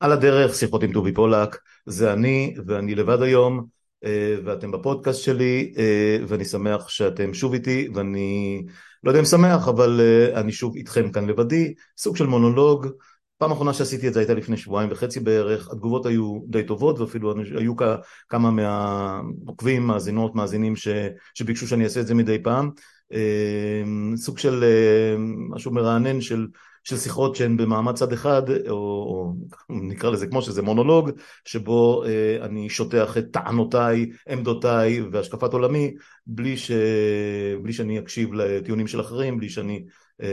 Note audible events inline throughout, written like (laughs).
על הדרך, שיחות עם טובי פולק, זה אני, ואני לבד היום, אה, ואתם בפודקאסט שלי, אה, ואני שמח שאתם שוב איתי, ואני לא יודע אם שמח, אבל אה, אני שוב איתכם כאן לבדי, סוג של מונולוג. פעם אחרונה שעשיתי את זה הייתה לפני שבועיים וחצי בערך, התגובות היו די טובות, ואפילו היו כמה מהעוקבים, מאזינות, מאזינים ש, שביקשו שאני אעשה את זה מדי פעם. סוג של משהו מרענן של של שיחות שהן במעמד צד אחד, או, או נקרא לזה כמו שזה מונולוג, שבו אה, אני שוטח את טענותיי, עמדותיי והשקפת עולמי, בלי, ש... בלי שאני אקשיב לטיעונים של אחרים, בלי שאני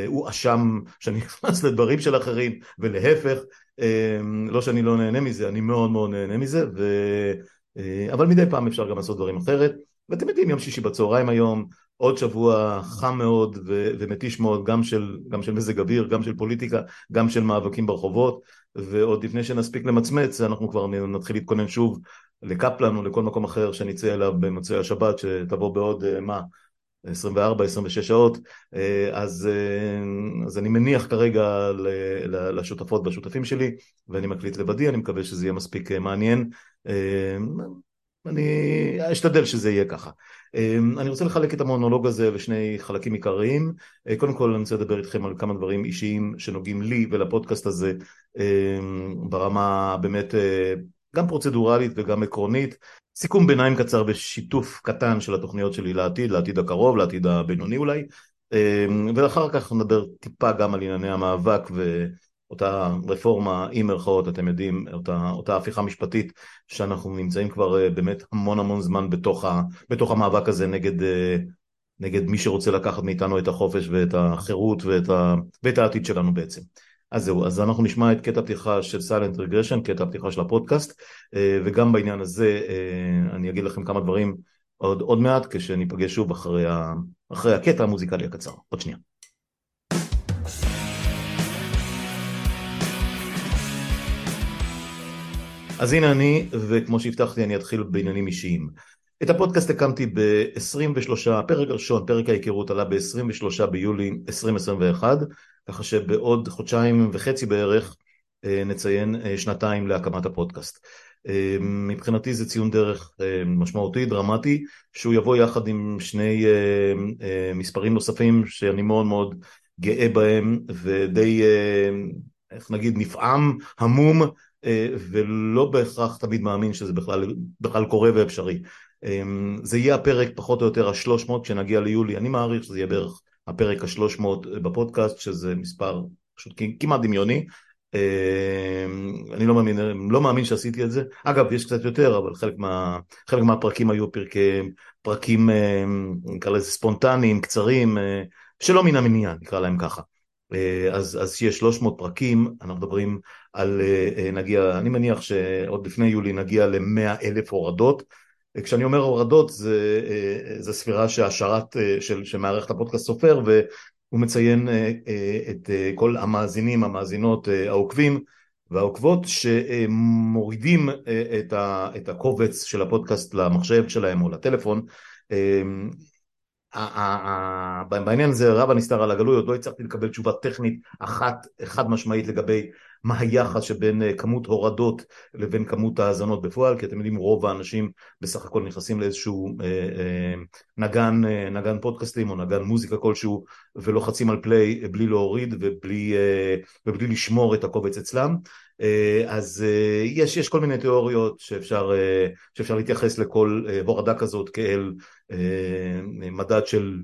אואשם, אה, שאני (laughs) נכנס לדברים של אחרים, ולהפך, אה, לא שאני לא נהנה מזה, אני מאוד מאוד נהנה מזה, ו... אה, אבל מדי פעם אפשר גם לעשות דברים אחרת. ואתם יודעים, יום שישי בצהריים היום, עוד שבוע חם מאוד ו- ומתיש מאוד, גם של, גם של מזג אוויר, גם של פוליטיקה, גם של מאבקים ברחובות, ועוד לפני שנספיק למצמץ, אנחנו כבר נתחיל להתכונן שוב לקפלן או לכל מקום אחר שנצא אליו במוצאי השבת, שתבוא בעוד, אה, מה, 24-26 שעות, אה, אז, אה, אז אני מניח כרגע לשותפות והשותפים שלי, ואני מקליט לבדי, אני מקווה שזה יהיה מספיק מעניין. אני אשתדל שזה יהיה ככה. אמ, אני רוצה לחלק את המונולוג הזה בשני חלקים עיקריים. אה, קודם כל אני רוצה לדבר איתכם על כמה דברים אישיים שנוגעים לי ולפודקאסט הזה אמ, ברמה באמת אה, גם פרוצדורלית וגם עקרונית. סיכום ביניים קצר בשיתוף קטן של התוכניות שלי לעתיד, לעתיד הקרוב, לעתיד הבינוני אולי. אמ, ואחר כך נדבר טיפה גם על ענייני המאבק ו... אותה רפורמה עם מירכאות, אתם יודעים, אותה, אותה הפיכה משפטית שאנחנו נמצאים כבר אה, באמת המון המון זמן בתוך, ה, בתוך המאבק הזה נגד, אה, נגד מי שרוצה לקחת מאיתנו את החופש ואת החירות ואת, ה, ואת העתיד שלנו בעצם. אז זהו, אז אנחנו נשמע את קטע הפתיחה של סיילנט רגרשן, קטע הפתיחה של הפודקאסט, אה, וגם בעניין הזה אני אגיד לכם כמה דברים עוד, עוד מעט כשניפגש שוב אחרי, ה, אחרי הקטע המוזיקלי הקצר. עוד שנייה. אז הנה אני, וכמו שהבטחתי אני אתחיל בעניינים אישיים. את הפודקאסט הקמתי ב-23, הפרק הראשון, פרק ההיכרות עלה ב-23 ביולי 2021, ככה שבעוד חודשיים וחצי בערך אה, נציין אה, שנתיים להקמת הפודקאסט. אה, מבחינתי זה ציון דרך משמעותי, דרמטי, שהוא יבוא יחד עם שני מספרים נוספים שאני מאוד מאוד גאה בהם ודי, איך נגיד, נפעם, המום ולא בהכרח תמיד מאמין שזה בכלל, בכלל קורה ואפשרי. אמ, זה יהיה הפרק פחות או יותר השלוש מאות כשנגיע ליולי, אני מעריך שזה יהיה בערך הפרק השלוש מאות בפודקאסט, שזה מספר פשוט כמעט דמיוני. אני לא מאמין, לא מאמין שעשיתי את זה. אגב, יש קצת יותר, אבל חלק, מה, חלק מהפרקים היו פרקי, פרקים, נקרא לזה ספונטניים, קצרים, אה, שלא מן המניין, נקרא להם ככה. אה, אז, אז שיש 300 פרקים, אנחנו מדברים על, אה, אה, נגיע, אני מניח שעוד לפני יולי נגיע ל-100 אלף הורדות. כשאני אומר הורדות זה, זה ספירה שהשרת של, שמערכת הפודקאסט סופר והוא מציין את כל המאזינים, המאזינות, העוקבים והעוקבות שמורידים את הקובץ של הפודקאסט למחשב שלהם או לטלפון בעניין הזה רב הנסתר על הגלוי, עוד לא הצלחתי לקבל תשובה טכנית אחת, חד משמעית לגבי מה היחס שבין אה, כמות הורדות לבין כמות האזנות בפועל, כי אתם יודעים רוב האנשים בסך הכל נכנסים לאיזשהו אה, אה, נגן, נגן פודקאסטים או נגן מוזיקה כלשהו ולוחצים על פליי בלי להוריד ובלי, ובלי לשמור את הקובץ אצלם. אה, אז אה, יש, יש כל מיני תיאוריות שאפשר, אה, שאפשר להתייחס לכל הורדה כזאת כאל מדד של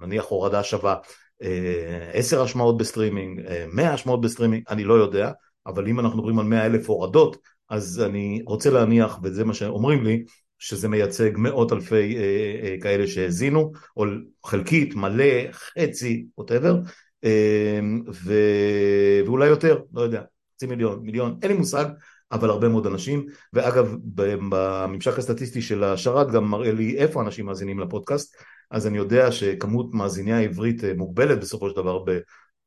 נניח הורדה שווה עשר השמעות בסטרימינג, מאה השמעות בסטרימינג, אני לא יודע, אבל אם אנחנו מדברים על מאה אלף הורדות, אז אני רוצה להניח, וזה מה שאומרים לי, שזה מייצג מאות אלפי כאלה שהאזינו, או חלקית, מלא, חצי, whatever, ואולי יותר, לא יודע. חצי מיליון, מיליון, אין לי מושג, אבל הרבה מאוד אנשים, ואגב בממשק הסטטיסטי של השרת גם מראה לי איפה אנשים מאזינים לפודקאסט, אז אני יודע שכמות מאזיני העברית אה, מוגבלת בסופו של דבר ב,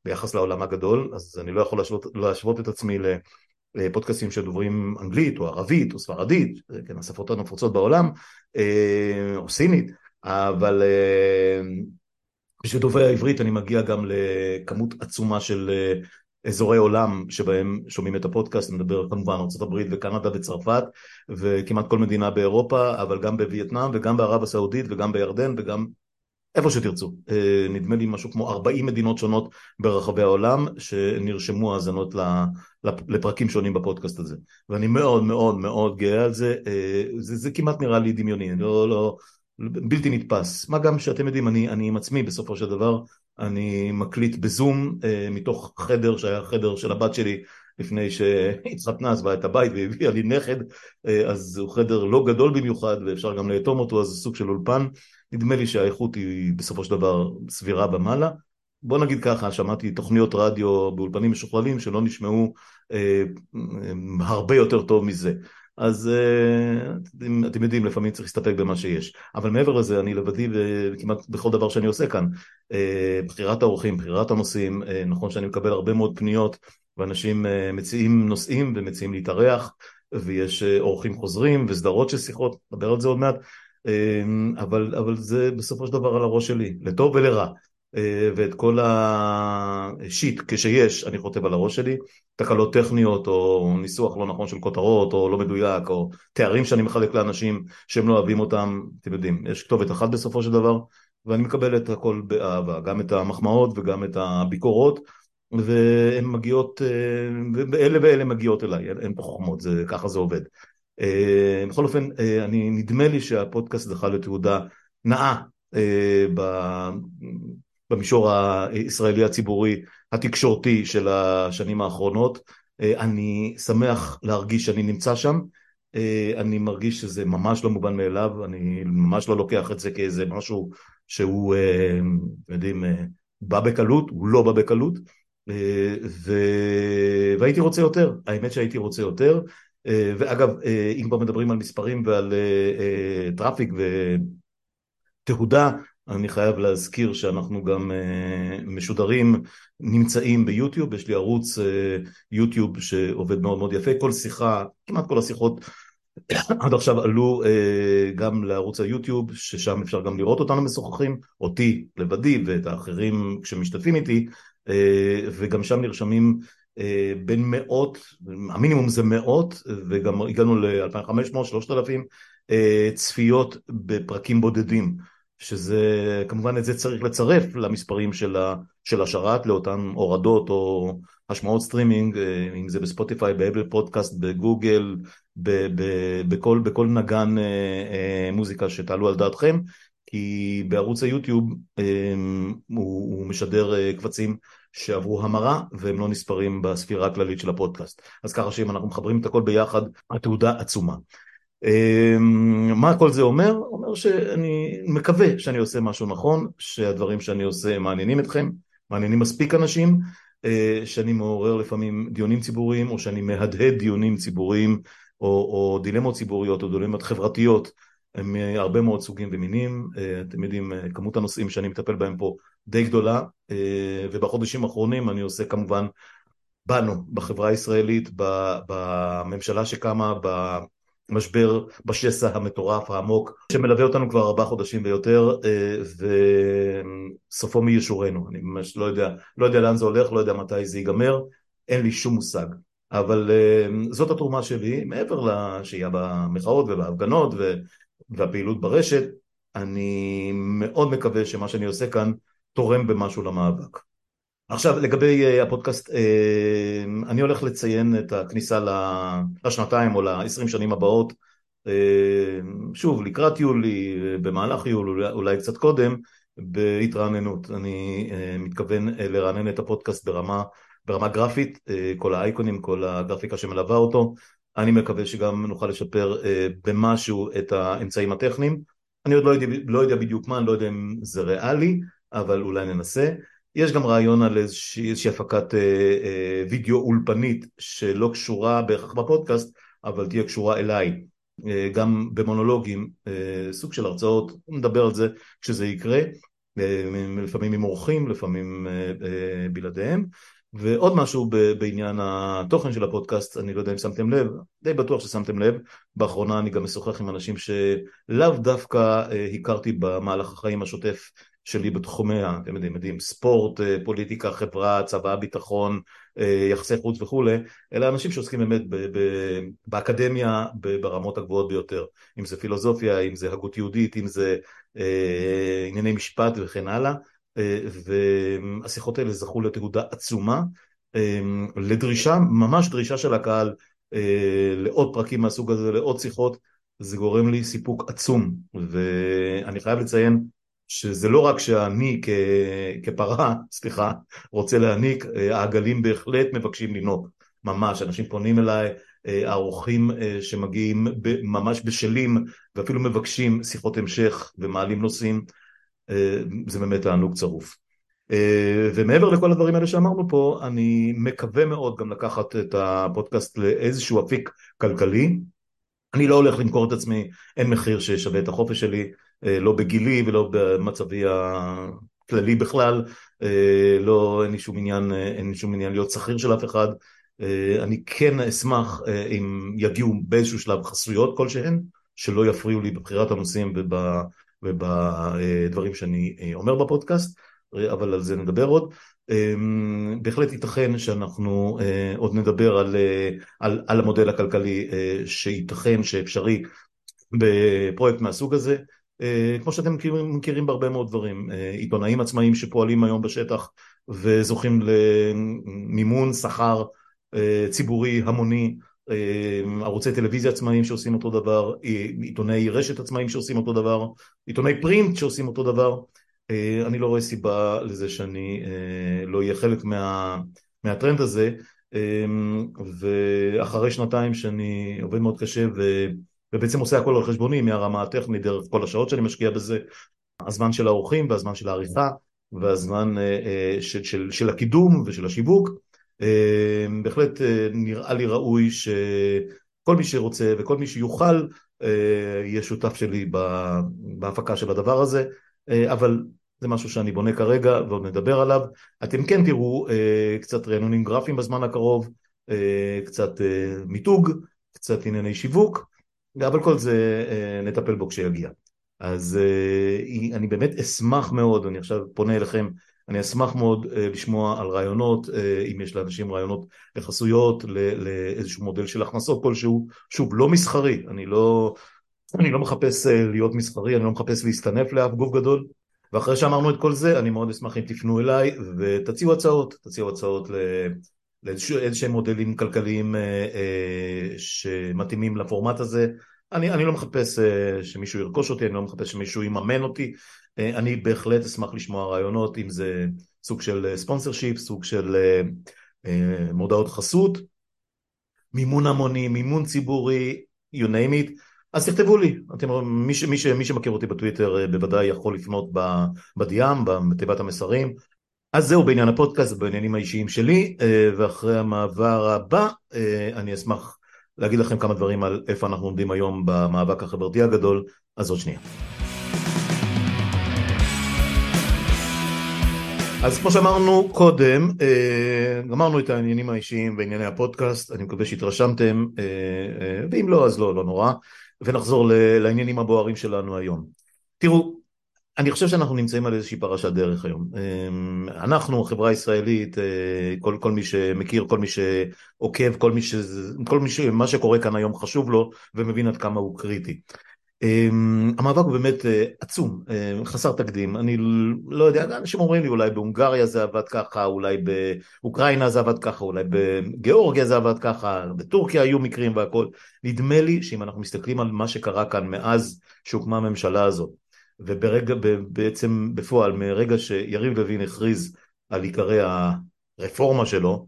ביחס לעולם הגדול, אז אני לא יכול להשוות, להשוות את עצמי לפודקאסטים שדוברים אנגלית או ערבית או ספרדית, כן, השפות הנפוצות בעולם, אה, או סינית, אבל בשביל אה, דוברי העברית אני מגיע גם לכמות עצומה של אזורי עולם שבהם שומעים את הפודקאסט, אני מדבר כמובן ארה"ב וקנדה וצרפת וכמעט כל מדינה באירופה, אבל גם בווייטנאם וגם בערב הסעודית וגם בירדן וגם איפה שתרצו. אה, נדמה לי משהו כמו 40 מדינות שונות ברחבי העולם שנרשמו האזנות לפרקים שונים בפודקאסט הזה. ואני מאוד מאוד מאוד גאה על זה, אה, זה, זה כמעט נראה לי דמיוני, לא, לא, בלתי נתפס. מה גם שאתם יודעים, אני, אני עם עצמי בסופו של דבר, אני מקליט בזום אה, מתוך חדר שהיה חדר של הבת שלי לפני שהתחתנה, עזבה את הבית והביאה לי נכד, אז הוא חדר לא גדול במיוחד ואפשר גם לאטום אותו, אז זה סוג של אולפן. נדמה לי שהאיכות היא בסופו של דבר סבירה במעלה. בוא נגיד ככה, שמעתי תוכניות רדיו באולפנים משוכללים שלא נשמעו אה, הרבה יותר טוב מזה. אז אה, אתם, יודעים, לפעמים צריך להסתפק במה שיש. אבל מעבר לזה, אני לבדי וכמעט בכל דבר שאני עושה כאן. אה, בחירת האורחים, בחירת הנושאים, אה, נכון שאני מקבל הרבה מאוד פניות, ואנשים מציעים נושאים ומציעים להתארח, ויש אורחים חוזרים וסדרות של שיחות, נדבר על זה עוד מעט. אבל, אבל זה בסופו של דבר על הראש שלי, לטוב ולרע. אה, ואת כל השיט, כשיש, אני חוטב על הראש שלי, תקלות טכניות או ניסוח לא נכון של כותרות או לא מדויק או תארים שאני מחלק לאנשים שהם לא אוהבים אותם, אתם יודעים, יש כתובת אחת בסופו של דבר ואני מקבל את הכל באהבה, גם את המחמאות וגם את הביקורות והן מגיעות, אה, ואלה ואלה מגיעות אליי, אין פה חוכמות, זה, ככה זה עובד. אה, בכל אופן, אני, נדמה לי שהפודקאסט זכה לתעודה נאה אה, במישור הישראלי הציבורי התקשורתי של השנים האחרונות. אני שמח להרגיש שאני נמצא שם. אני מרגיש שזה ממש לא מובן מאליו, אני ממש לא לוקח את זה כאיזה משהו שהוא, אתם יודעים, בא בקלות, הוא לא בא בקלות. ו... והייתי רוצה יותר, האמת שהייתי רוצה יותר. אה, ואגב, אה, אם כבר מדברים על מספרים ועל אה, traffic ותהודה, אני חייב להזכיר שאנחנו גם משודרים, נמצאים ביוטיוב, יש לי ערוץ יוטיוב שעובד מאוד מאוד יפה, כל שיחה, כמעט כל השיחות (coughs) עד עכשיו עלו גם לערוץ היוטיוב, ששם אפשר גם לראות אותנו משוחחים, אותי לבדי ואת האחרים שמשתתפים איתי, וגם שם נרשמים אה, בין מאות, המינימום זה מאות, וגם הגענו ל-2500, 3000 אה, צפיות בפרקים בודדים, שזה, כמובן את זה צריך לצרף למספרים של, ה, של השרת, לאותן הורדות או השמעות סטרימינג, אה, אם זה בספוטיפיי, באבל פודקאסט, בגוגל, ב, ב, בכל, בכל נגן מוזיקה שתעלו על דעתכם, כי בערוץ היוטיוב הוא, הוא משדר קבצים שעברו המרה והם לא נספרים בספירה הכללית של הפודקאסט. אז ככה שאם אנחנו מחברים את הכל ביחד, התעודה עצומה. אמ, מה כל זה אומר? אומר שאני מקווה שאני עושה משהו נכון, שהדברים שאני עושה מעניינים אתכם, מעניינים מספיק אנשים, אה, שאני מעורר לפעמים דיונים ציבוריים או שאני מהדהד דיונים ציבוריים או, או דילמות ציבוריות או דילמות חברתיות מהרבה מאוד סוגים ומינים, אה, אתם יודעים, אה, כמות הנושאים שאני מטפל בהם פה די גדולה, אה, ובחודשים האחרונים אני עושה כמובן בנו, בחברה הישראלית, בממשלה שקמה, במשבר, בשסע המטורף העמוק, שמלווה אותנו כבר ארבעה חודשים ויותר, וסופו מי ישורנו, אני ממש לא יודע, לא יודע לאן זה הולך, לא יודע מתי זה ייגמר, אין לי שום מושג. אבל זאת התרומה שלי, מעבר לשהייה במחאות ובהפגנות והפעילות ברשת, אני מאוד מקווה שמה שאני עושה כאן תורם במשהו למאבק. עכשיו לגבי uh, הפודקאסט, uh, אני הולך לציין את הכניסה לשנתיים או לעשרים שנים הבאות, uh, שוב לקראת יולי, במהלך יולי, אולי, קצת קודם, בהתרעננות. אני מתכוון לרענן את הפודקאסט ברמה, ברמה גרפית, כל האייקונים, כל הגרפיקה שמלווה אותו, אני מקווה שגם נוכל לשפר אה, במשהו את האמצעים הטכניים. אני עוד לא יודע, לא יודע בדיוק מה, אני לא יודע אם זה ריאלי, אבל אולי ננסה. יש גם רעיון על איזושהי, איזושהי הפקת אה, אה, וידאו אולפנית שלא קשורה בהכרח בפודקאסט, אבל תהיה קשורה אליי. אה, גם במונולוגים, אה, סוג של הרצאות, נדבר על זה כשזה יקרה, אה, לפעמים עם אורחים, לפעמים אה, אה, בלעדיהם. ועוד משהו בעניין התוכן של הפודקאסט, אני לא יודע אם שמתם לב, די בטוח ששמתם לב, באחרונה אני גם משוחח עם אנשים שלאו דווקא אה, הכרתי במהלך החיים השוטף שלי בתחומי, אתם יודעים, יודעים, ספורט, אה, פוליטיקה, חברה, צבא, ביטחון, יחסי חוץ וכולי, אלא אנשים שעוסקים באמת ב- ב- באקדמיה ברמות הגבוהות ביותר, אם זה פילוסופיה, אם זה הגות יהודית, אם זה אה, ענייני משפט וכן הלאה, אה, והשיחות האלה זכו לתהודה עצומה, אה, לדרישה, ממש דרישה של הקהל אה, לעוד פרקים מהסוג הזה, לעוד שיחות, זה גורם לי סיפוק עצום, ואני חייב לציין שזה לא רק שאני כ... כפרה, סליחה, רוצה להעניק, אה, העגלים בהחלט מבקשים לנהוג, ממש, אנשים פונים אליי, אה, האורחים שמגיעים ממש בשלים ואפילו מבקשים שיחות המשך ומעלים נושאים, זה באמת תענוג צרוף. ומעבר לכל הדברים האלה שאמרנו פה, אני מקווה מאוד גם לקחת את הפודקאסט לאיזשהו אפיק כלכלי. אני לא הולך למכור את עצמי, אין מחיר ששווה את החופש שלי, אה, לא בגילי ולא במצבי הכללי בכלל, אה, לא, אין לי שום עניין, אה, אין לי שום עניין להיות שכיר של אף אחד. אני כן אשמח אם יגיעו באיזשהו שלב חסויות כלשהן, שלא יפריעו לי בבחירת הנושאים ובדברים שאני אומר בפודקאסט. אבל על זה נדבר עוד. בהחלט ייתכן שאנחנו אה, עוד נדבר על, אה, על, על המודל הכלכלי אה, שייתכן שאפשרי בפרויקט מהסוג הזה. כמו שאתם מכירים, מכירים בהרבה מאוד דברים, עיתונאים עצמאיים שפועלים היום בשטח וזוכים למימון שכר ציבורי המוני, ערוצי טלוויזיה עצמאיים שעושים אותו דבר, עיתונאי רשת עצמאיים שעושים אותו דבר, עיתונאי פרינט שעושים אותו דבר, אה, אני לא רואה סיבה לזה שאני אה, לא אהיה חלק מה, מהטרנד הזה. ואחרי שנתיים שאני עובד מאוד קשה ו, ובעצם עושה הכל על חשבוני מהרמה הטכנית דרך כל השעות שאני משקיע בזה הזמן של האורחים והזמן של העריכה והזמן אה, של, של, של הקידום ושל השיווק. בהחלט נראה לי ראוי שכל מי שרוצה וכל מי שיוכל יהיה שותף שלי בהפקה של הדבר הזה. אבל זה משהו שאני בונה כרגע ועוד נדבר עליו. אתם כן תראו אה, קצת רענונים גרפיים בזמן הקרוב, אה, קצת אה, מיתוג, קצת ענייני שיווק, אבל כל זה אה, נטפל בו כשיגיע. אז אה, אני באמת אשמח מאוד, אני עכשיו פונה אליכם, אני אשמח מאוד אה, לשמוע על רעיונות, אם יש לאנשים רעיונות לחסויות, לאיזשהו מודל של הכנסות כלשהו, שוב, לא מסחרי, אני לא, אני לא מחפש להיות מסחרי, אני לא מחפש להסתנף לאף גוף גדול, ואחרי שאמרנו את כל זה, אני מאוד אשמח אם תפנו אליי ותציעו הצעות, תציעו הצעות לאיזשהם מודלים כלכליים אה, אה, שמתאימים לפורמט הזה. אני, אני לא מחפש אה, שמישהו ירכוש אותי, אני לא מחפש שמישהו יממן אותי, אני בהחלט אשמח לשמוע רעיונות, אם זה סוג של ספונסר שיפ, סוג של מודעות חסות, מימון המוני, מימון ציבורי, you name it. אז תכתבו לי, אתם, מי, מי, מי שמכיר אותי בטוויטר בוודאי יכול לפנות בדיאם, בתיבת המסרים. אז זהו בעניין הפודקאסט, בעניינים האישיים שלי, אה, ואחרי המעבר הבא אה, אני אשמח להגיד לכם כמה דברים על איפה אנחנו עומדים היום במאבק החברתי הגדול, אז עוד שנייה. אז כמו שאמרנו קודם, גמרנו את העניינים האישיים וענייני הפודקאסט, אני מקווה שהתרשמתם, ואם לא אז לא, לא נורא. ונחזור לעניינים הבוערים שלנו היום. תראו, אני חושב שאנחנו נמצאים על איזושהי פרשת דרך היום. אמ, אנחנו, החברה הישראלית, אה, כל, כל מי שמכיר, כל מי שעוקב, כל מי ש... כל מי ש... מה שקורה כאן היום חשוב לו ומבין עד כמה הוא קריטי. אמ, המאבק הוא באמת אה, עצום, אה, חסר תקדים, אני לא יודע, אנשים אומרים לי אולי בהונגריה זה עבד ככה, אולי באוקראינה זה עבד ככה, אולי בגיאורגיה זה עבד ככה, בטורקיה היו מקרים והכל, נדמה לי שאם אנחנו מסתכלים על מה שקרה כאן מאז שהוקמה הממשלה הזאת, וברגע, בעצם בפועל, מרגע שיריב לוין הכריז על עיקרי הרפורמה שלו,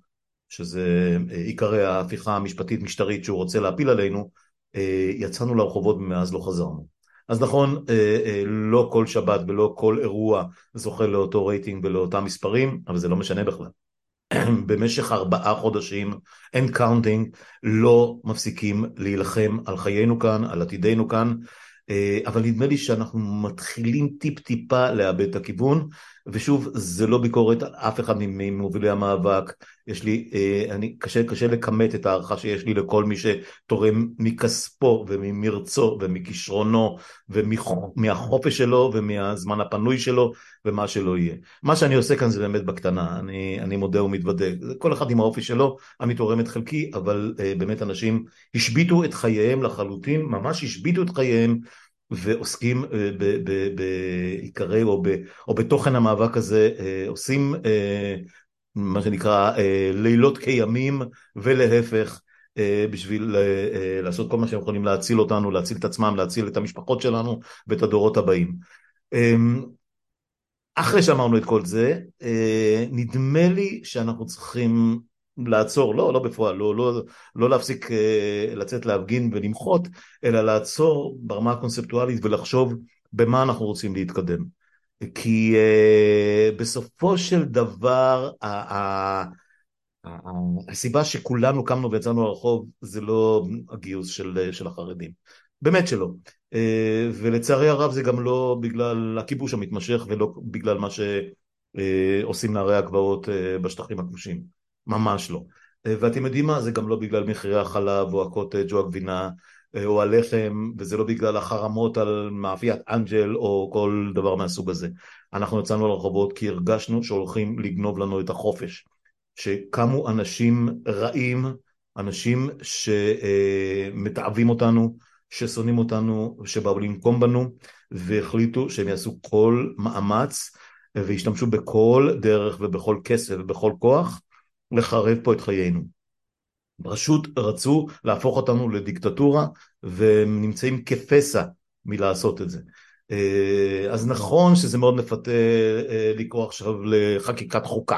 שזה אה, עיקרי ההפיכה המשפטית משטרית שהוא רוצה להפיל עלינו, אה, יצאנו לרחובות ומאז לא חזרנו. אז נכון, אה, לא כל שבת ולא כל אירוע זוכה לאותו רייטינג ולאותם מספרים, אבל זה לא משנה בכלל. (clears throat) במשך ארבעה חודשים, and counting, לא מפסיקים להילחם על חיינו כאן, על עתידנו כאן, אבל נדמה לי שאנחנו מתחילים טיפ טיפה לאבד את הכיוון, ושוב, זה לא ביקורת על אף אחד ממובילי המאבק, יש לי, אה, אני, קשה, קשה לכמת את ההערכה שיש לי לכל מי שתורם מכספו וממרצו ומכישרונו ומהחופש שלו ומהזמן הפנוי שלו ומה שלא יהיה. מה שאני עושה כאן זה באמת בקטנה, אני, אני מודה ומתוודה, כל אחד עם האופי שלו, אני תורם את חלקי, אבל uh, באמת אנשים השביתו את חייהם לחלוטין, ממש השביתו את חייהם ועוסקים אה, בעיקרי או, או בתוכן המאבק הזה, אה, עושים אה, מה שנקרא לילות כימים ולהפך בשביל לעשות כל מה שהם יכולים להציל אותנו, להציל את עצמם, להציל את המשפחות שלנו ואת הדורות הבאים. אחרי שאמרנו את כל זה, נדמה לי שאנחנו צריכים לעצור, לא, לא בפועל, לא, לא, לא להפסיק אה, לצאת להפגין ולמחות, אלא לעצור ברמה הקונספטואלית ולחשוב במה אנחנו רוצים להתקדם. כי אה, בסופו של דבר, הסיבה שכולנו קמנו ויצאנו לרחוב זה לא הגיוס של, של החרדים. באמת שלא. אה, ולצערי הרב זה גם לא בגלל הכיבוש המתמשך ולא בגלל מה שעושים נערי הגבעות אה, בשטחים הכבושים. ממש לא. אה, ואתם יודעים מה? זה גם לא בגלל מחירי החלב או הקוטג' או הגבינה או הלחם, וזה לא בגלל החרמות על מאפיית אנג'ל או כל דבר מהסוג הזה. אנחנו יצאנו לרחובות כי הרגשנו שהולכים לגנוב לנו את החופש. שקמו אנשים רעים, אנשים שמתעבים אותנו, ששונאים אותנו, שבאו לנקום בנו, והחליטו שהם יעשו כל מאמץ וישתמשו בכל דרך ובכל כסף ובכל כוח לחרב פה את חיינו. פשוט רצו להפוך אותנו לדיקטטורה והם נמצאים כפסע מלעשות את זה. אה, אז נכון שזה מאוד מפתה אה, לקרוא עכשיו לחקיקת חוקה.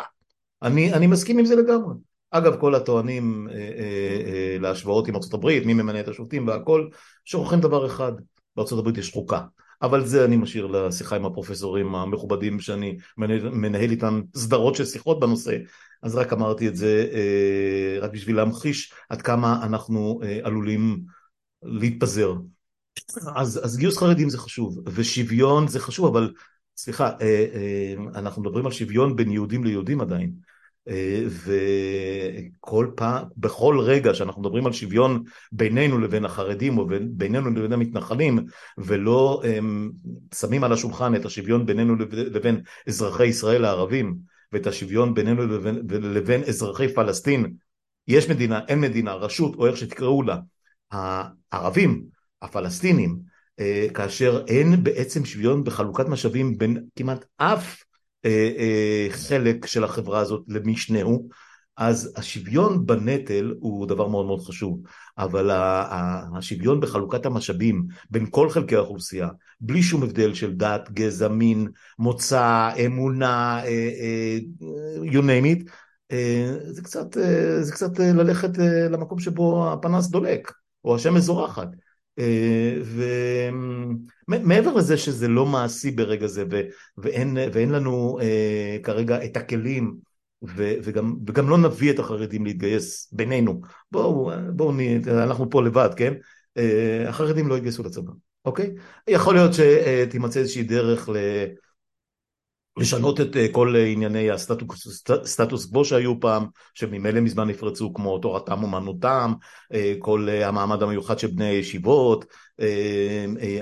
אני, אני מסכים עם זה לגמרי. אגב, כל הטוענים אה, להשוואות עם ארה"ב, מי ממנה את השופטים והכל, שוכחים דבר אחד, בארה"ב יש חוקה. אבל זה אני משאיר לשיחה עם הפרופסורים המכובדים שאני מנהל איתם סדרות של שיחות בנושא, אז רק אמרתי את זה אה, רק בשביל להמחיש עד כמה אנחנו אה, עלולים להתפזר. אז, אז גיוס חרדים זה חשוב, ושוויון זה חשוב, אבל סליחה, אה, אנחנו מדברים על שוויון בין יהודים ליהודים עדיין. וכל פעם, בכל רגע שאנחנו מדברים על שוויון בינינו לבין החרדים או בינינו לבין המתנחלים ולא שמים על השולחן את השוויון בינינו לבין אזרחי ישראל הערבים ואת השוויון בינינו לבין, לבין אזרחי פלסטין, יש מדינה, אין מדינה, רשות או איך שתקראו לה, הערבים, הפלסטינים, אה, כאשר אין בעצם שוויון בחלוקת משאבים בין כמעט אף חלק של החברה הזאת למשנהו, אז השוויון בנטל הוא דבר מאוד מאוד חשוב, אבל השוויון בחלוקת המשאבים בין כל חלקי האוכלוסייה, בלי שום הבדל של דת, גזע, מין, מוצא, אמונה, אה, אה, you name it, אה, זה קצת, זה קצת ללכת למקום שבו הפנס דולק, או השמש זורחת. ומעבר לזה שזה לא מעשי ברגע זה, ואין, ואין לנו כרגע את הכלים ו, וגם, וגם לא נביא את החרדים להתגייס בינינו. בואו, בואו, אנחנו פה לבד, כן? אה, החרדים לא יתגייסו לצבא, אוקיי? יכול להיות שתימצא איזושהי דרך ל... לשנות את אה, כל ענייני הסטטוס קוו שהיו פעם, שממילא מזמן נפרצו, כמו תורתם אומנותם, אה, כל המעמד המיוחד של בני הישיבות,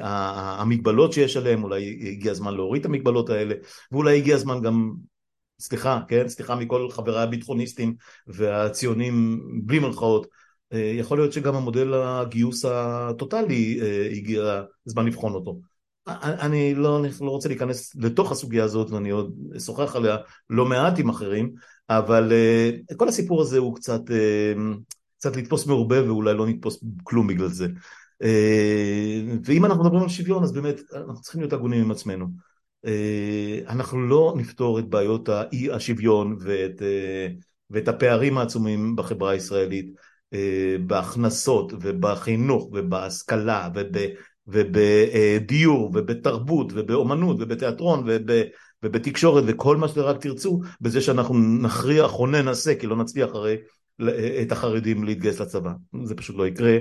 המגבלות שיש עליהם, אולי הגיע הזמן להוריד את המגבלות האלה, ואולי הגיע הזמן גם סליחה, כן? סליחה מכל חבריי הביטחוניסטים והציונים בלי מרכאות. אה, יכול להיות שגם המודל הגיוס הטוטלי אה, הגיע זמן לבחון אותו. אני לא, אני לא רוצה להיכנס לתוך הסוגיה הזאת ואני עוד אשוחח עליה לא מעט עם אחרים, אבל אה, כל הסיפור הזה הוא קצת, קצת לתפוס מעורבה ואולי לא נתפוס כלום בגלל זה. ואם אנחנו מדברים על שוויון אז באמת אנחנו צריכים להיות הגונים עם עצמנו. אה, אנחנו לא נפתור את בעיות האי השוויון ואת, אה, ואת הפערים העצומים בחברה הישראלית בהכנסות ובחינוך ובהשכלה וב, ובדיור ובתרבות ובאומנות ובתיאטרון וב, ובתקשורת וכל מה שרק תרצו בזה שאנחנו נכריח או ננסה כי לא נצליח הרי את החרדים להתגייס לצבא. זה פשוט לא יקרה.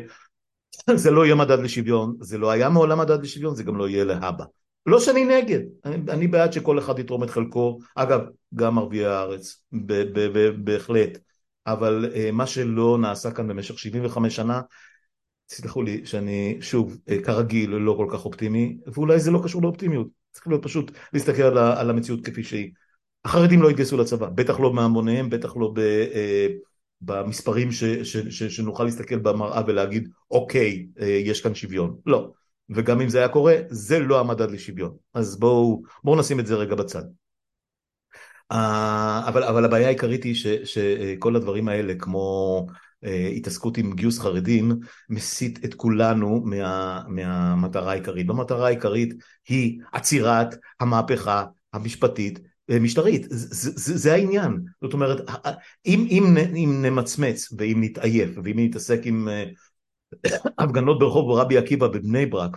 זה לא יהיה מדד לשוויון זה לא היה מעולם מדד לשוויון זה גם לא יהיה להבא. לא שאני נגד, אני, אני בעד שכל אחד יתרום את חלקו, אגב, גם ערביי הארץ, בהחלט, אבל uh, מה שלא נעשה כאן במשך 75 שנה, תסלחו לי שאני שוב, uh, כרגיל, לא כל כך אופטימי, ואולי זה לא קשור לאופטימיות, צריך להיות פשוט להסתכל על, על המציאות כפי שהיא. החרדים לא התגייסו לצבא, בטח לא מהמוניהם, בטח לא ב... Uh, במספרים ש, ש, ש, שנוכל להסתכל במראה ולהגיד אוקיי, יש כאן שוויון. לא. וגם אם זה היה קורה, זה לא המדד לשוויון. אז בואו בוא נשים את זה רגע בצד. אבל, אבל הבעיה העיקרית היא ש, שכל הדברים האלה, כמו התעסקות עם גיוס חרדים, מסית את כולנו מה, מהמטרה העיקרית. המטרה העיקרית היא עצירת המהפכה המשפטית משטרית, זה, זה, זה העניין, זאת אומרת, אם, אם, אם נמצמץ ואם נתעייף ואם נתעסק עם (coughs) הפגנות ברחוב רבי עקיבא בבני ברק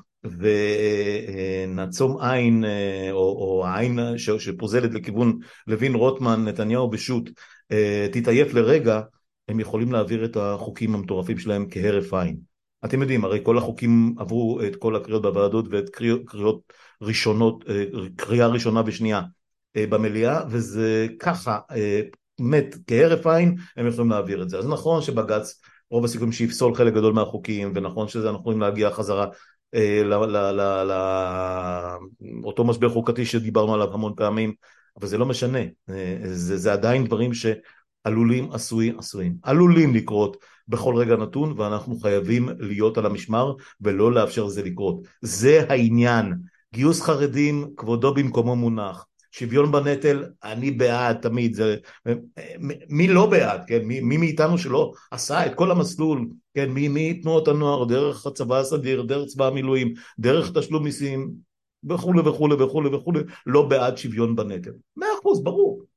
ונעצום עין או, או העין שפוזלת לכיוון לוין רוטמן נתניהו בשו"ת תתעייף לרגע הם יכולים להעביר את החוקים המטורפים שלהם כהרף עין. אתם יודעים הרי כל החוקים עברו את כל הקריאות בוועדות ואת קריאות ראשונות קריאה ראשונה ושנייה במליאה וזה ככה באמת כהרף עין הם יכולים להעביר את זה. אז נכון שבג"ץ רוב הסיכויים שיפסול חלק גדול מהחוקים, ונכון שאנחנו יכולים להגיע חזרה אה, לאותו משבר חוקתי שדיברנו עליו המון פעמים, אבל זה לא משנה, אה, זה, זה עדיין דברים שעלולים, עשויים, עשויים, עלולים לקרות בכל רגע נתון, ואנחנו חייבים להיות על המשמר ולא לאפשר לזה לקרות. זה העניין. גיוס חרדים, כבודו במקומו מונח. שוויון בנטל, אני בעד תמיד, זה, מי לא בעד, כן, מי, מי מאיתנו שלא עשה את כל המסלול, כן, מי, מתנועות הנוער, דרך הצבא הסדיר, דרך צבא המילואים, דרך תשלום מיסים, וכולי וכולי וכולי וכולי, לא בעד שוויון בנטל. מאה אחוז, ברור.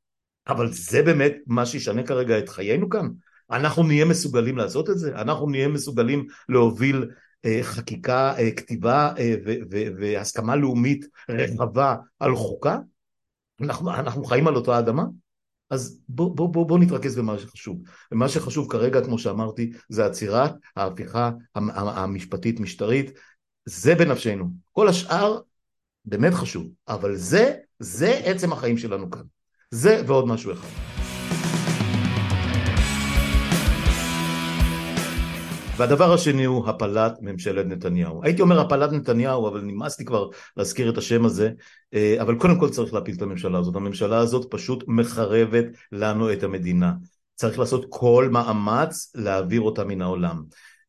אבל זה באמת מה שישנה כרגע את חיינו כאן? אנחנו נהיה מסוגלים לעשות את זה? אנחנו נהיה מסוגלים להוביל אה, חקיקה, אה, כתיבה אה, והסכמה לאומית רחבה על חוקה? אנחנו, אנחנו חיים על אותה אדמה? אז בואו בוא, בוא, בוא נתרכז במה שחשוב. ומה שחשוב כרגע, כמו שאמרתי, זה עצירת ההפיכה המשפטית משטרית. זה בנפשנו. כל השאר באמת חשוב, אבל זה, זה עצם החיים שלנו כאן. זה ועוד משהו אחד. והדבר השני הוא הפלת ממשלת נתניהו. הייתי אומר הפלת נתניהו, אבל נמאס לי כבר להזכיר את השם הזה, אה, אבל קודם כל צריך להפיל את הממשלה הזאת. הממשלה הזאת פשוט מחרבת לנו את המדינה. צריך לעשות כל מאמץ להעביר אותה מן העולם.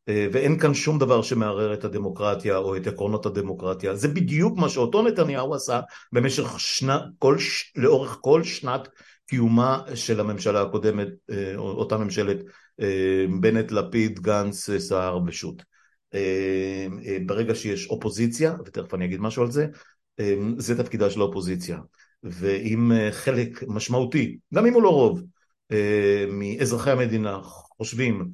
אה, ואין כאן שום דבר שמערער את הדמוקרטיה או את עקרונות הדמוקרטיה. זה בדיוק מה שאותו נתניהו עשה במשך שנה, כל, לאורך כל שנת קיומה של הממשלה הקודמת, אה, אותה ממשלת אה, בנט, לפיד, גנץ, סער ושות'. ברגע שיש אופוזיציה, ותכף אני אגיד משהו על זה, זה תפקידה של האופוזיציה. ואם חלק משמעותי, גם אם הוא לא רוב, מאזרחי המדינה חושבים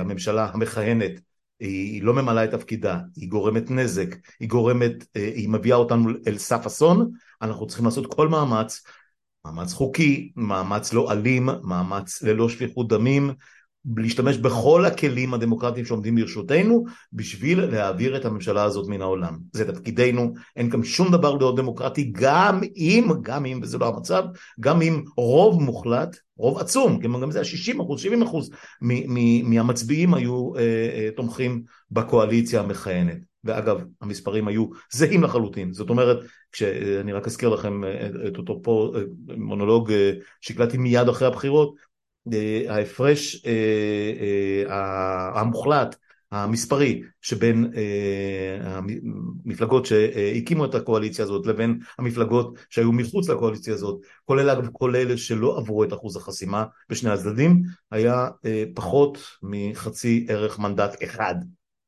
שהממשלה המכהנת היא לא ממלאה את תפקידה, היא גורמת נזק, היא גורמת, היא מביאה אותנו אל סף אסון, אנחנו צריכים לעשות כל מאמץ, מאמץ חוקי, מאמץ לא אלים, מאמץ ללא שפיכות דמים, להשתמש בכל הכלים הדמוקרטיים שעומדים לרשותנו בשביל להעביר את הממשלה הזאת מן העולם. זה תפקידנו, אין כאן שום דבר לא דמוקרטי, גם אם, גם אם, וזה לא המצב, גם אם רוב מוחלט, רוב עצום, גם זה היה 60 אחוז, 70 אחוז מהמצביעים היו אה, אה, תומכים בקואליציה המכהנת. ואגב המספרים היו זהים לחלוטין זאת אומרת כשאני רק אזכיר לכם אה, את אותו פה אה, מונולוג אה, שהקלטתי מיד אחרי הבחירות ההפרש המוחלט המספרי שבין המפלגות שהקימו את הקואליציה הזאת לבין המפלגות שהיו מחוץ לקואליציה הזאת כולל אגב כל אלה שלא עברו את אחוז החסימה בשני הצדדים היה פחות מחצי ערך מנדט אחד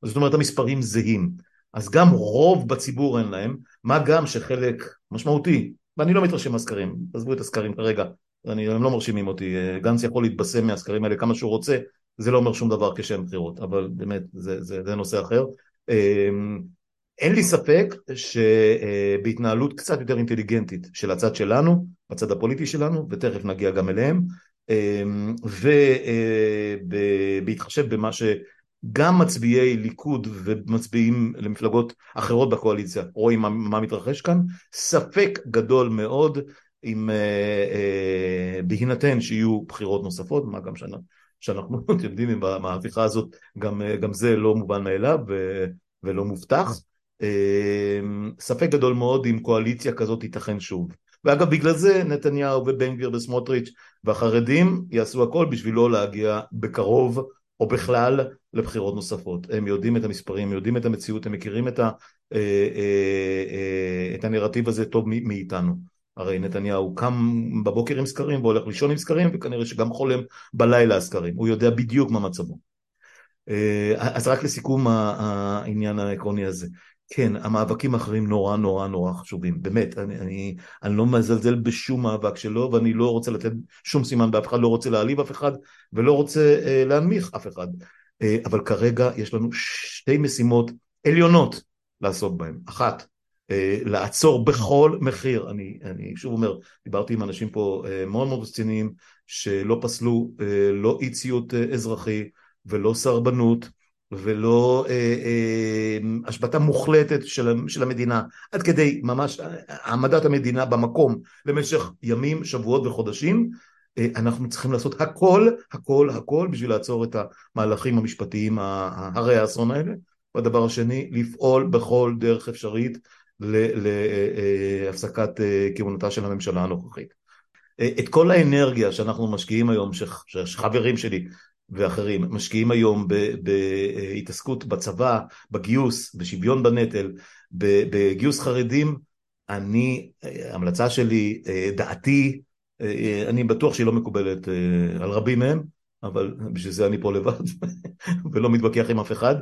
זאת אומרת המספרים זהים. אז גם רוב בציבור אין להם, מה גם שחלק משמעותי, ואני לא מתרשם מהסקרים, עזבו את הסקרים כרגע, אני, הם לא מרשימים אותי, גנץ יכול להתבשם מהסקרים האלה כמה שהוא רוצה, זה לא אומר שום דבר כשם בחירות, אבל באמת זה, זה, זה נושא אחר. אמ, אין לי ספק שבהתנהלות קצת יותר אינטליגנטית של הצד שלנו, בצד הפוליטי שלנו, ותכף נגיע גם אליהם, אמ, ובהתחשב במה ש... גם מצביעי ליכוד ומצביעים למפלגות אחרות בקואליציה רואים מה, מה מתרחש כאן, ספק גדול מאוד אם אה, אה, בהינתן שיהיו בחירות נוספות, מה גם שאנחנו, שאנחנו (laughs) יודעים אם במהפכה הזאת גם, אה, גם זה לא מובן מאליו ולא מובטח, ספק גדול מאוד אם קואליציה כזאת תיתכן שוב. ואגב בגלל זה נתניהו ובן גביר וסמוטריץ' והחרדים יעשו הכל בשביל לא להגיע בקרוב או בכלל לבחירות נוספות. הם יודעים את המספרים, יודעים את המציאות, הם מכירים את, ה, אה, אה, אה, את הנרטיב הזה טוב מאיתנו. הרי נתניהו קם בבוקר עם סקרים והולך לישון עם סקרים וכנראה שגם חולם בלילה הסקרים, הוא יודע בדיוק מה מצבו. אז רק לסיכום העניין העקרוני הזה. כן, המאבקים האחרים נורא נורא נורא חשובים, באמת, אני, אני, אני לא מזלזל בשום מאבק שלו ואני לא רוצה לתת שום סימן באף אחד, לא רוצה להעליב אף אחד ולא רוצה אה, להנמיך אף אחד, אה, אבל כרגע יש לנו שתי משימות עליונות לעסוק בהן, אחת, אה, לעצור בכל מחיר, אני, אני שוב אומר, דיברתי עם אנשים פה אה, מאוד מאוד רציניים שלא פסלו אה, לא אי ציות אה, אזרחי ולא סרבנות ולא אה, אה, השבתה מוחלטת של, של המדינה, עד כדי ממש העמדת המדינה במקום למשך ימים, שבועות וחודשים, אה, אנחנו צריכים לעשות הכל, הכל, הכל בשביל לעצור את המהלכים המשפטיים הרי האסון האלה. והדבר השני, לפעול בכל דרך אפשרית להפסקת אה, אה, כהונתה של הממשלה הנוכחית. אה, את כל האנרגיה שאנחנו משקיעים היום, שחברים שלי ואחרים משקיעים היום בהתעסקות בצבא, בגיוס, בשוויון בנטל, בגיוס חרדים, אני, המלצה שלי, דעתי, אני בטוח שהיא לא מקובלת על רבים מהם, אבל בשביל זה אני פה לבד (laughs) ולא מתווכח עם אף אחד.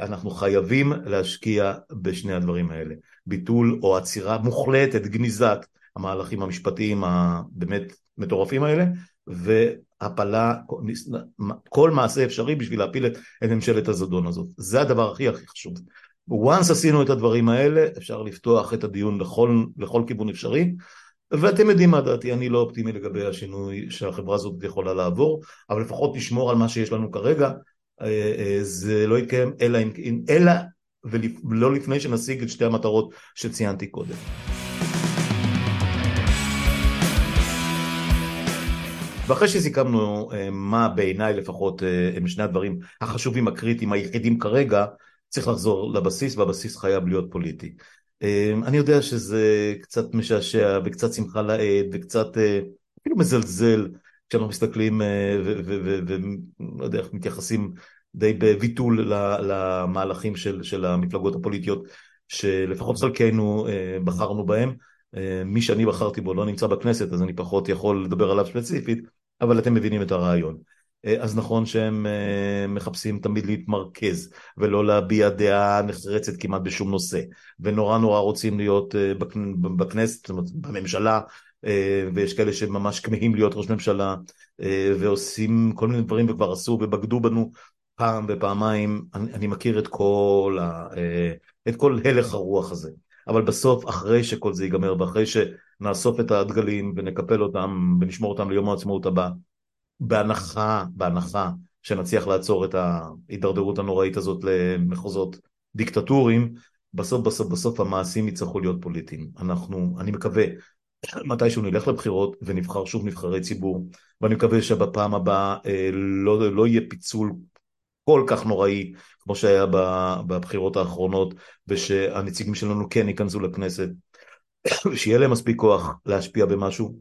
אנחנו חייבים להשקיע בשני הדברים האלה. ביטול או עצירה מוחלטת, גניזת המהלכים המשפטיים הבאמת מטורפים האלה, והפלה, כל מעשה אפשרי בשביל להפיל את, את ממשלת הזדון הזאת. זה הדבר הכי הכי חשוב. once עשינו את הדברים האלה, אפשר לפתוח את הדיון לכל, לכל כיוון אפשרי. ואתם יודעים מה דעתי, אני לא אופטימי לגבי השינוי שהחברה הזאת יכולה לעבור, אבל לפחות נשמור על מה שיש לנו כרגע, אה, אה, זה לא יתקיים אלא, אלא ולא לפני שנשיג את שתי המטרות שציינתי קודם. ואחרי שסיכמנו אה, מה בעיניי לפחות הם שני הדברים החשובים, הקריטיים, היחידים כרגע, צריך לחזור לבסיס, והבסיס חייב להיות פוליטי. אמ, אני יודע שזה קצת משעשע וקצת שמחה לאיד וקצת אה, אפילו מזלזל כשאנחנו מסתכלים אה, ולא יודע איך מתייחסים די בביטול למהלכים של, של המפלגות הפוליטיות שלפחות חלקנו אה, בחרנו בהם. מי שאני בחרתי בו לא נמצא בכנסת אז אני פחות יכול לדבר עליו ספציפית אבל אתם מבינים את הרעיון. אה, אז נכון שהם אה, מחפשים תמיד להתמרכז ולא להביע דעה נחרצת כמעט בשום נושא. ונורא נורא רוצים להיות אה, בכנסת, בממשלה ויש כאלה שממש כמהים להיות ראש ממשלה ועושים כל מיני דברים וכבר עשו ובגדו בנו פעם ופעמיים, אני, אני מכיר את כל, ה, את כל הלך הרוח הזה. אבל בסוף אחרי שכל זה ייגמר ואחרי שנאסוף את הדגלים ונקפל אותם ונשמור אותם ליום העצמאות הבא בהנחה, בהנחה שנצליח לעצור את ההידרדרות הנוראית הזאת למחוזות דיקטטוריים, בסוף בסוף בסוף המעשים יצטרכו להיות פוליטיים. אנחנו, אני מקווה, מתישהו נלך לבחירות ונבחר שוב נבחרי ציבור, ואני מקווה שבפעם הבאה אה, לא, לא יהיה פיצול כל כך נוראי כמו שהיה בבחירות האחרונות, ושהנציגים שלנו כן ייכנסו לכנסת, (coughs) ושיהיה להם מספיק כוח להשפיע במשהו,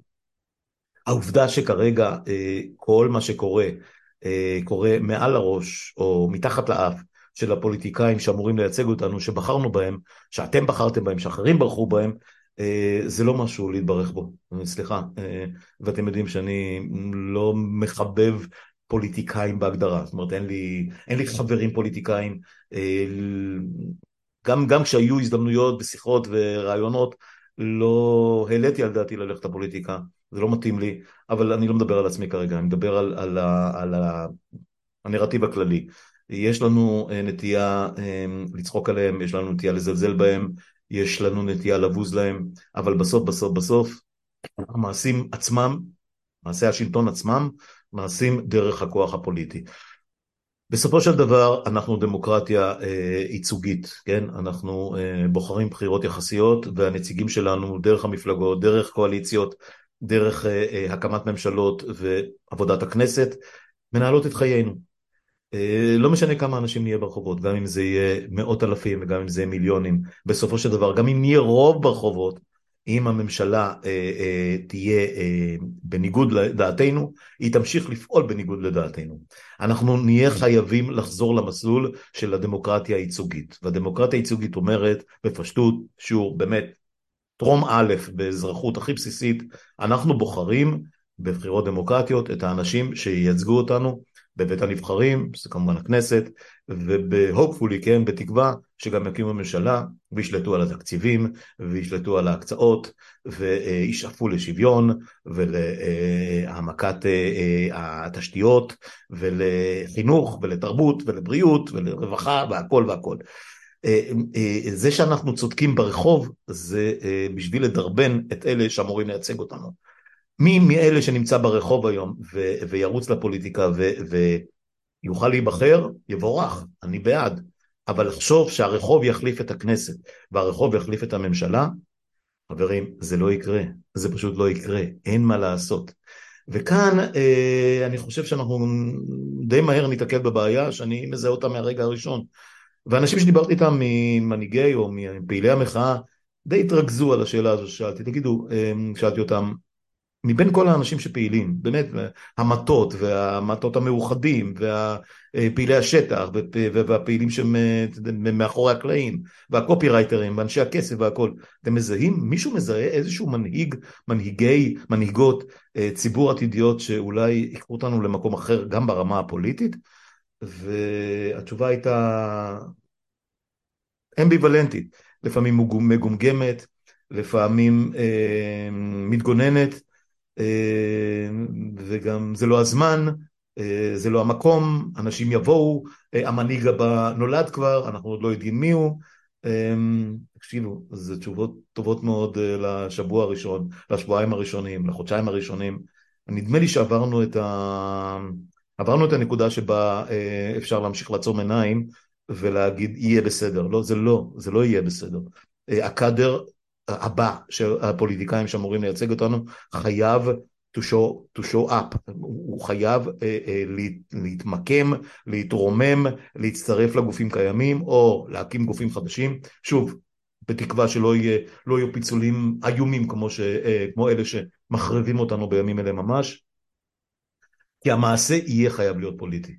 העובדה שכרגע אה, כל מה שקורה אה, קורה מעל הראש או מתחת לאף של הפוליטיקאים שאמורים לייצג אותנו, שבחרנו בהם, שאתם בחרתם בהם, שאחרים בחרו בהם, אה, זה לא משהו להתברך בו, סליחה, ואתם יודעים שאני לא מחבב פוליטיקאים בהגדרה, זאת אומרת אין לי, אין לי חברים פוליטיקאים, גם, גם כשהיו הזדמנויות בשיחות ורעיונות, לא העליתי על דעתי ללכת לפוליטיקה. זה לא מתאים לי, אבל אני לא מדבר על עצמי כרגע, אני מדבר על, על, על, על הנרטיב הכללי. יש לנו אה, נטייה אה, לצחוק עליהם, יש לנו נטייה לזלזל בהם, יש לנו נטייה לבוז להם, אבל בסוף בסוף בסוף המעשים עצמם, מעשי השלטון עצמם, נעשים דרך הכוח הפוליטי. בסופו של דבר אנחנו דמוקרטיה אה, ייצוגית, כן? אנחנו אה, בוחרים בחירות יחסיות והנציגים שלנו דרך המפלגות, דרך קואליציות, דרך אה, אה, הקמת ממשלות ועבודת הכנסת, מנהלות את חיינו. אה, לא משנה כמה אנשים נהיה ברחובות, גם אם זה יהיה מאות אלפים וגם אם זה יהיה מיליונים, בסופו של דבר, גם אם נהיה רוב ברחובות, אם הממשלה אה, אה, תהיה אה, בניגוד לדעתנו, היא תמשיך לפעול בניגוד לדעתנו. אנחנו נהיה חייבים לחזור למסלול של הדמוקרטיה הייצוגית. והדמוקרטיה הייצוגית אומרת בפשטות, שהוא באמת טרום א' באזרחות הכי בסיסית, אנחנו בוחרים בבחירות דמוקרטיות את האנשים שייצגו אותנו בבית הנבחרים, זה כמובן הכנסת, ובהופפולי, כן, בתקווה שגם יקימו ממשלה וישלטו על התקציבים וישלטו על ההקצאות וישאפו לשוויון ולהעמקת אה, התשתיות ולחינוך ולתרבות ולבריאות ולרווחה והכל והכל. אה, זה שאנחנו צודקים ברחוב זה בשביל לדרבן את אלה שאמורים לייצג אותנו. מי מאלה שנמצא ברחוב היום ו, וירוץ לפוליטיקה ו, ויוכל להיבחר, יבורך, אני בעד. אבל לחשוב שהרחוב יחליף את הכנסת והרחוב יחליף את הממשלה, חברים, זה לא יקרה, זה פשוט לא יקרה, אין מה לעשות. וכאן אה, אני חושב שאנחנו די מהר ניתקל בבעיה שאני מזהה אותה מהרגע הראשון. ואנשים שדיברתי איתם ממנהיגי או מפעילי המחאה די התרכזו על השאלה הזו ששאלתי, תגידו, אה, שאלתי אותם, מבין כל האנשים שפעילים, באמת, המטות והמטות המאוחדים והפעילי השטח והפעילים שמאחורי הקלעים והקופירייטרים ואנשי הכסף והכל, אתם מזהים? מישהו מזהה איזשהו מנהיג, מנהיגי, מנהיגות אה, ציבור עתידיות שאולי ייקחו אותנו למקום אחר גם ברמה הפוליטית? והתשובה הייתה אמביוולנטית, לפעמים מגומגמת, לפעמים אה, מתגוננת, אה, וגם זה לא הזמן, אה, זה לא המקום, אנשים יבואו, אה, המנהיג הבא נולד כבר, אנחנו עוד לא יודעים מי הוא. תקשיבו, זה תשובות טובות מאוד לשבוע הראשון, לשבועיים הראשונים, לחודשיים הראשונים. נדמה לי שעברנו את, ה... עברנו את הנקודה שבה אפשר להמשיך לעצום עיניים ולהגיד יהיה בסדר. לא, זה לא, זה לא יהיה בסדר. הקאדר הבא של הפוליטיקאים שאמורים לייצג אותנו חייב to show, to show up, הוא חייב uh, להתמקם, להתרומם, להצטרף לגופים קיימים או להקים גופים חדשים, שוב, בתקווה שלא יהיה, לא יהיו פיצולים איומים כמו, ש, כמו אלה שמחריבים אותנו בימים אלה ממש, כי המעשה יהיה חייב להיות פוליטי,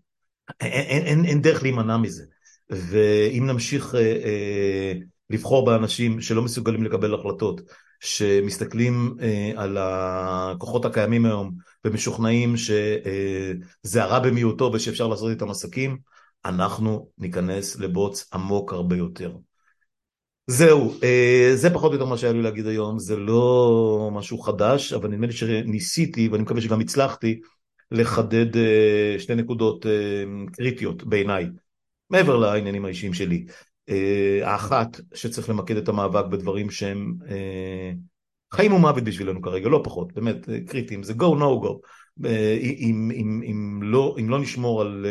אין, אין, אין, אין דרך להימנע מזה, ואם נמשיך uh, uh, לבחור באנשים שלא מסוגלים לקבל החלטות, שמסתכלים אה, על הכוחות הקיימים היום ומשוכנעים שזה הרע במיעוטו ושאפשר לעשות איתם עסקים, אנחנו ניכנס לבוץ עמוק הרבה יותר. זהו, אה, זה פחות או יותר מה שהיה לי להגיד היום, זה לא משהו חדש, אבל נדמה לי שניסיתי, ואני מקווה שגם הצלחתי, לחדד אה, שתי נקודות אה, קריטיות בעיניי, מעבר לעניינים האישיים שלי. אה, האחת שצריך למקד את המאבק בדברים שהם חיים ומוות בשבילנו כרגע, לא פחות, באמת קריטיים, זה go no go. אם, אם, אם, לא, אם לא נשמור על,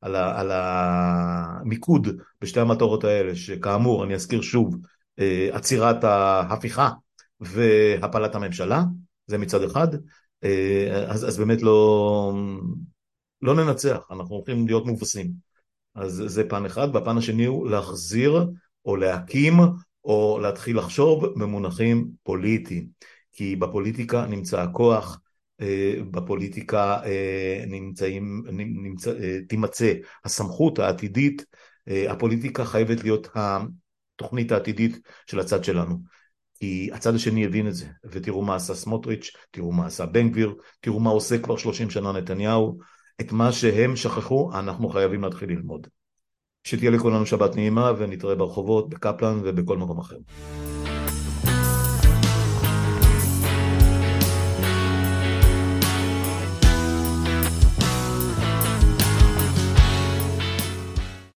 על, על המיקוד בשתי המטרות האלה, שכאמור, אני אזכיר שוב, עצירת ההפיכה והפלת הממשלה, זה מצד אחד, אז, אז באמת לא, לא ננצח, אנחנו הולכים להיות מובסים. אז זה פן אחד, והפן השני הוא להחזיר או להקים או להתחיל לחשוב במונחים פוליטיים, כי בפוליטיקה נמצא הכוח, אה, בפוליטיקה אה, נמצאים, נמצא, אה, תימצא הסמכות העתידית, הפוליטיקה חייבת להיות התוכנית העתידית של הצד שלנו. כי הצד השני הבין את זה, ותראו מה עשה סמוטריץ', תראו מה עשה בן גביר, תראו מה עושה כבר 30 שנה נתניהו, את מה שהם שכחו, אנחנו חייבים להתחיל ללמוד. שתהיה לכולנו שבת נעימה ונתראה ברחובות, בקפלן ובכל מקום אחר.